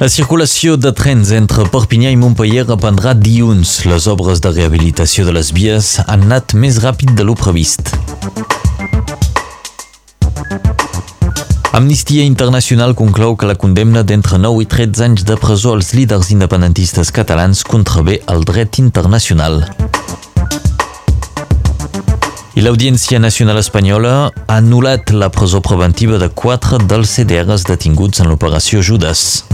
La circulació de trens entre Perpinyà i Montpellier reprendrà dilluns. Les obres de rehabilitació de les vies han anat més ràpid de lo previst. Amnistia Internacional conclou que la condemna d'entre 9 i 13 anys de presó als líders independentistes catalans contravé el dret internacional. I l'Audiència Nacional Espanyola ha anul·lat la presó preventiva de quatre dels CDRs detinguts en l'operació Judas.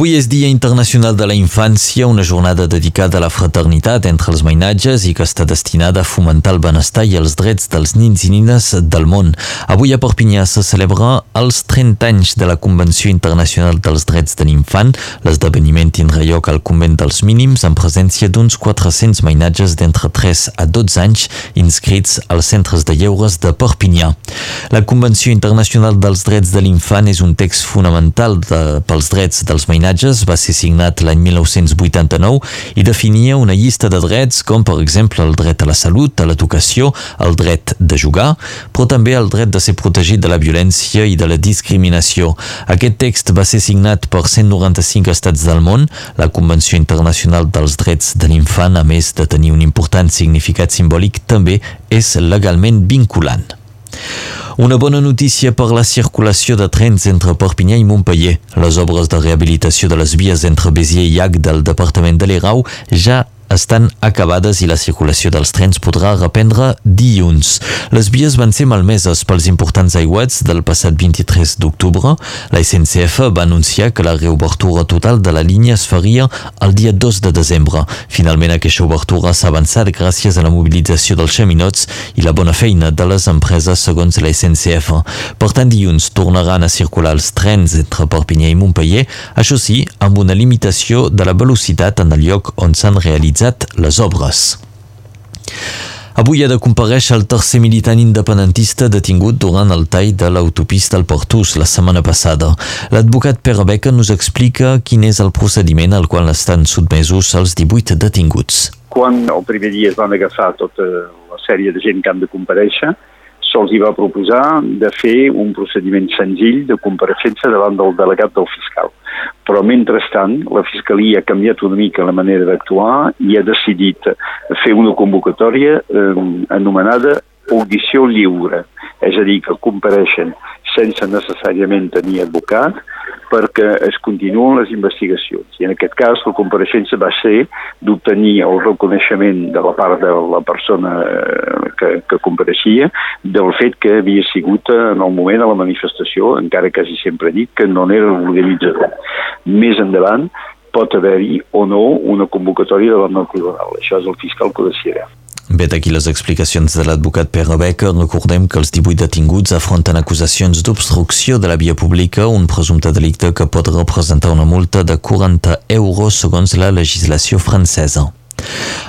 Avui és Dia Internacional de la Infància, una jornada dedicada a la fraternitat entre els mainatges i que està destinada a fomentar el benestar i els drets dels nins i nines del món. Avui a Perpinyà se celebra els 30 anys de la Convenció Internacional dels Drets de l'Infant. L'esdeveniment tindrà lloc al Convent dels Mínims en presència d'uns 400 mainatges d'entre 3 a 12 anys inscrits als centres de lleures de Perpinyà. La Convenció Internacional dels Drets de l'Infant és un text fonamental de, pels drets dels mainatges veïnatges va ser signat l'any 1989 i definia una llista de drets com, per exemple, el dret a la salut, a l'educació, el dret de jugar, però també el dret de ser protegit de la violència i de la discriminació. Aquest text va ser signat per 195 estats del món. La Convenció Internacional dels Drets de l'Infant, a més de tenir un important significat simbòlic, també és legalment vinculant. Una bona notícia per la circulació de trens entre Perpinyà i Montpellier. Les obres de rehabilitació de les vies entre Béziers i Llac del departament de l'Erau ja estan acabades i la circulació dels trens podrà reprendre dilluns. Les vies van ser malmeses pels importants aiguats del passat 23 d'octubre. La SNCF va anunciar que la reobertura total de la línia es faria el dia 2 de desembre. Finalment, aquesta obertura s'ha avançat gràcies a la mobilització dels xaminots i la bona feina de les empreses segons la SNCF. Per tant, dilluns tornaran a circular els trens entre Perpinyà i Montpellier, això sí, amb una limitació de la velocitat en el lloc on s'han realitzat realitzat les obres. Avui ha de compareixer el tercer militant independentista detingut durant el tall de l'autopista al Portús la setmana passada. L'advocat Pere Beca nos explica quin és el procediment al qual estan sotmesos els 18 detinguts. Quan el primer dia es van agafar tota la sèrie de gent que han de compareixer, se'ls va proposar de fer un procediment senzill de compareixença davant del delegat del fiscal. Però, mentrestant, la Fiscalia ha canviat una mica la manera d'actuar i ha decidit fer una convocatòria eh, anomenada audició lliure, és a dir, que compareixen sense necessàriament tenir advocat, perquè es continuen les investigacions. I en aquest cas la compareixença va ser d'obtenir el reconeixement de la part de la persona eh, que, que compareixia del fet que havia sigut en el moment de la manifestació, encara quasi sempre dit que no n'era l'organitzador. Més endavant pot haver-hi o no una convocatòria davant del tribunal. Això és el fiscal que ho decidirà. Bé, d'aquí les explicacions de l'advocat Pere Becker. Recordem que els 18 detinguts afronten acusacions d'obstrucció de la via pública, un presumpte delicte que pot representar una multa de 40 euros segons la legislació francesa.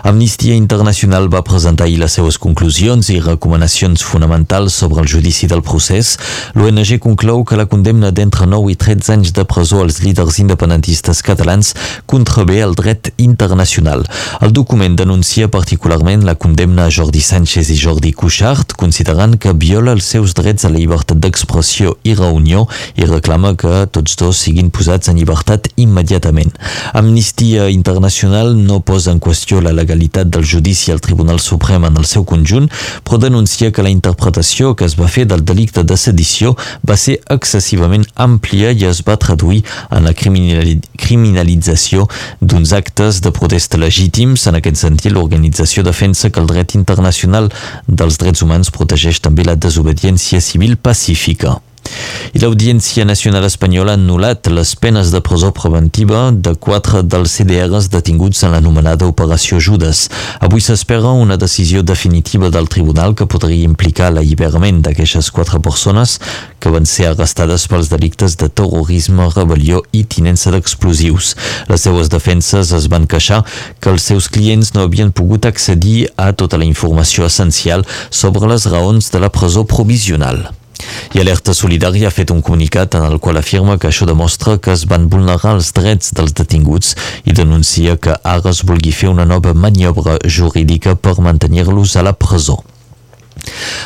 Amnistia Internacional va presentar ahir les seues conclusions i recomanacions fonamentals sobre el judici del procés. L'ONG conclou que la condemna d'entre 9 i 13 anys de presó als líders independentistes catalans contravé el dret internacional. El document denuncia particularment la condemna a Jordi Sánchez i Jordi Cuixart, considerant que viola els seus drets a la llibertat d'expressió i reunió i reclama que tots dos siguin posats en llibertat immediatament. Amnistia Internacional no posa en qüestió qüestió la legalitat del judici al Tribunal Suprem en el seu conjunt, però denuncia que la interpretació que es va fer del delicte de sedició va ser excessivament àmplia i es va traduir en la criminalització d'uns actes de protesta legítims. En aquest sentit, l'organització defensa que el dret internacional dels drets humans protegeix també la desobediència civil pacífica. I l'Audiència Nacional Espanyola ha anul·lat les penes de presó preventiva de quatre dels CDRs detinguts en l'anomenada Operació Judes. Avui s'espera una decisió definitiva del tribunal que podria implicar l'alliberament d'aquestes quatre persones que van ser arrestades pels delictes de terrorisme, rebel·lió i tinença d'explosius. Les seues defenses es van queixar que els seus clients no havien pogut accedir a tota la informació essencial sobre les raons de la presó provisional. I Alerta Solidària ha fet un comunicat en el qual afirma que això demostra que es van vulnerar els drets dels detinguts i denuncia que ara es vulgui fer una nova maniobra jurídica per mantenir-los a la presó.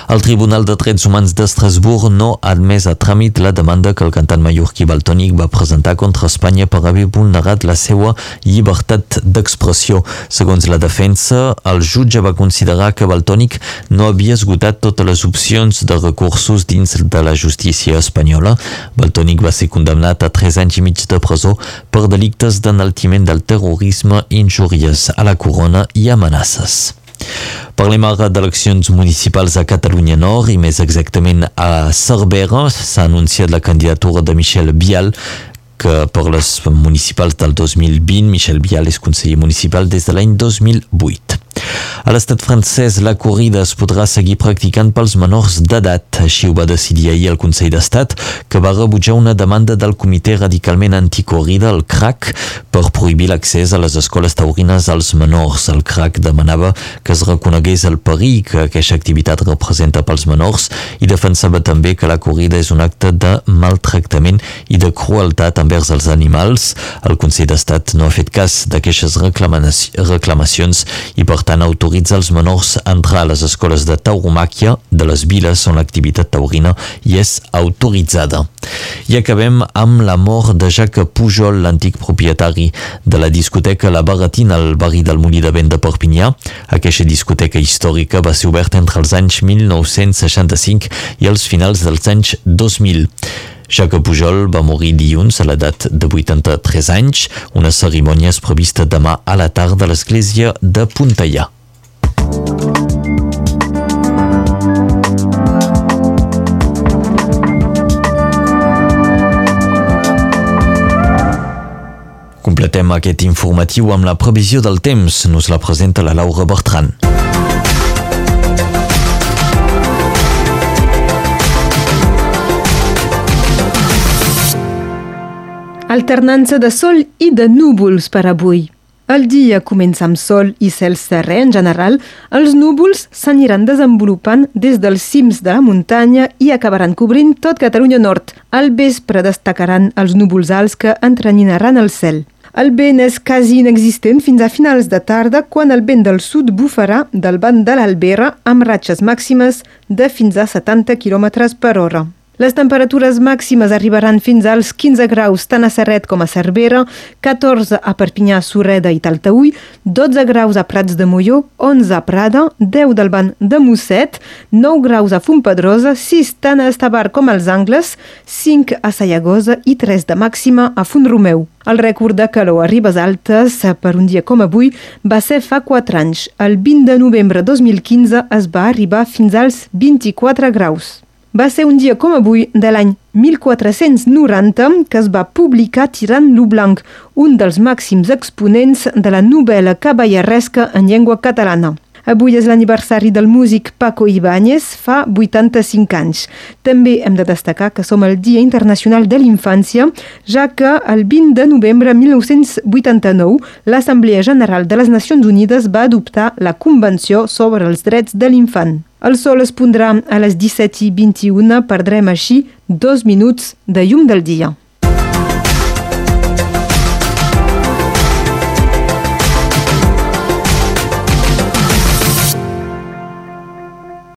El Tribunal de Drets Humans d'Estrasburg no ha admès a tràmit la demanda que el cantant mallorquí Baltònic va presentar contra Espanya per haver vulnerat la seva llibertat d'expressió. Segons la defensa, el jutge va considerar que Baltònic no havia esgotat totes les opcions de recursos dins de la justícia espanyola. Baltònic va ser condemnat a 3 anys i mig de presó per delictes d'enaltiment del terrorisme, injúries a la corona i amenaces. Parlem ara d'eleccions municipals a Catalunya Nord i més exactament a Cervera. S'ha anunciat la candidatura de Michel Bial que per les municipals del 2020 Michel Bial és conseller municipal des de l'any 2008. A l'estat francès, la corrida es podrà seguir practicant pels menors d'edat. Així ho va decidir ahir el Consell d'Estat, que va rebutjar una demanda del Comitè Radicalment Anticorrida, el CRAC, per prohibir l'accés a les escoles taurines als menors. El CRAC demanava que es reconegués el perill que aquesta activitat representa pels menors i defensava també que la corrida és un acte de maltractament i de crueltat envers els animals. El Consell d'Estat no ha fet cas d'aquestes reclamacions i, per tant, autoritza els menors a entrar a les escoles de tauromàquia de les viles on l'activitat taurina hi és autoritzada. I acabem amb la mort de Jacques Pujol, l'antic propietari de la discoteca La Baratina al barri del Molí de Vent de Perpinyà. Aquesta discoteca històrica va ser oberta entre els anys 1965 i els finals dels anys 2000. Jacques Pujol va morir dilluns a l'edat de 83 anys. Una cerimònia és prevista demà a la tarda a l'església de Puntellà. Completem aquest informatiu amb la previsió del temps. Nos la presenta la Laura Bertran. Alternança de sol i de núvols per avui. El dia comença amb sol i cel serè en general, els núvols s'aniran desenvolupant des dels cims de la muntanya i acabaran cobrint tot Catalunya Nord. Al vespre destacaran els núvols alts que entreninaran el cel. El vent és quasi inexistent fins a finals de tarda quan el vent del sud bufarà del banc de l'Albera amb ratxes màximes de fins a 70 km per hora. Les temperatures màximes arribaran fins als 15 graus tant a Serret com a Cervera, 14 a Perpinyà, Sureda i Taltaúi, 12 graus a Prats de Molló, 11 a Prada, 10 del Ban de Mosset, 9 graus a Fontpedrosa, 6 tant a Estabar com als Angles, 5 a Sayagosa i 3 de màxima a Font-romeu. El rècord de calor a Ribes Altes per un dia com avui va ser fa 4 anys. El 20 de novembre 2015 es va arribar fins als 24 graus va ser un dia com avui de l'any 1490 que es va publicar Tirant lo Blanc, un dels màxims exponents de la novel·la cavalleresca en llengua catalana. Avui és l'aniversari del músic Paco Ibáñez, fa 85 anys. També hem de destacar que som el Dia Internacional de l'Infància, ja que el 20 de novembre de 1989 l'Assemblea General de les Nacions Unides va adoptar la Convenció sobre els Drets de l'Infant. El sol es pondrà a les 17 i 21, perdrem així dos minuts de llum del dia.